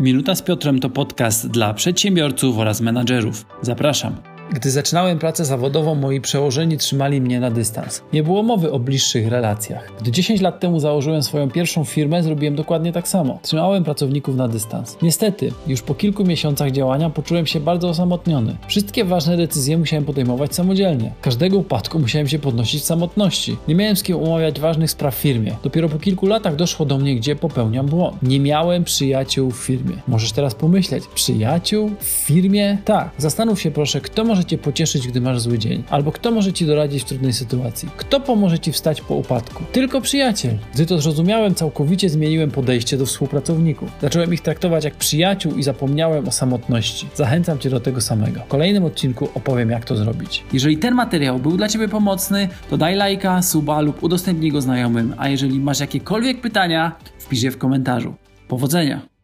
Minuta z Piotrem to podcast dla przedsiębiorców oraz menadżerów. Zapraszam. Gdy zaczynałem pracę zawodową, moi przełożeni trzymali mnie na dystans. Nie było mowy o bliższych relacjach. Gdy 10 lat temu założyłem swoją pierwszą firmę, zrobiłem dokładnie tak samo. Trzymałem pracowników na dystans. Niestety, już po kilku miesiącach działania poczułem się bardzo osamotniony. Wszystkie ważne decyzje musiałem podejmować samodzielnie. Każdego upadku musiałem się podnosić w samotności. Nie miałem z kim omawiać ważnych spraw w firmie. Dopiero po kilku latach doszło do mnie, gdzie popełniam błąd. Nie miałem przyjaciół w firmie. Możesz teraz pomyśleć, przyjaciół w firmie? Tak. Zastanów się proszę, kto może cię pocieszyć, gdy masz zły dzień? Albo kto może ci doradzić w trudnej sytuacji? Kto pomoże ci wstać po upadku? Tylko przyjaciel. Gdy to zrozumiałem, całkowicie zmieniłem podejście do współpracowników. Zacząłem ich traktować jak przyjaciół i zapomniałem o samotności. Zachęcam cię do tego samego. W kolejnym odcinku opowiem, jak to zrobić. Jeżeli ten materiał był dla ciebie pomocny, to daj lajka, suba lub udostępnij go znajomym, a jeżeli masz jakiekolwiek pytania, wpisz je w komentarzu. Powodzenia!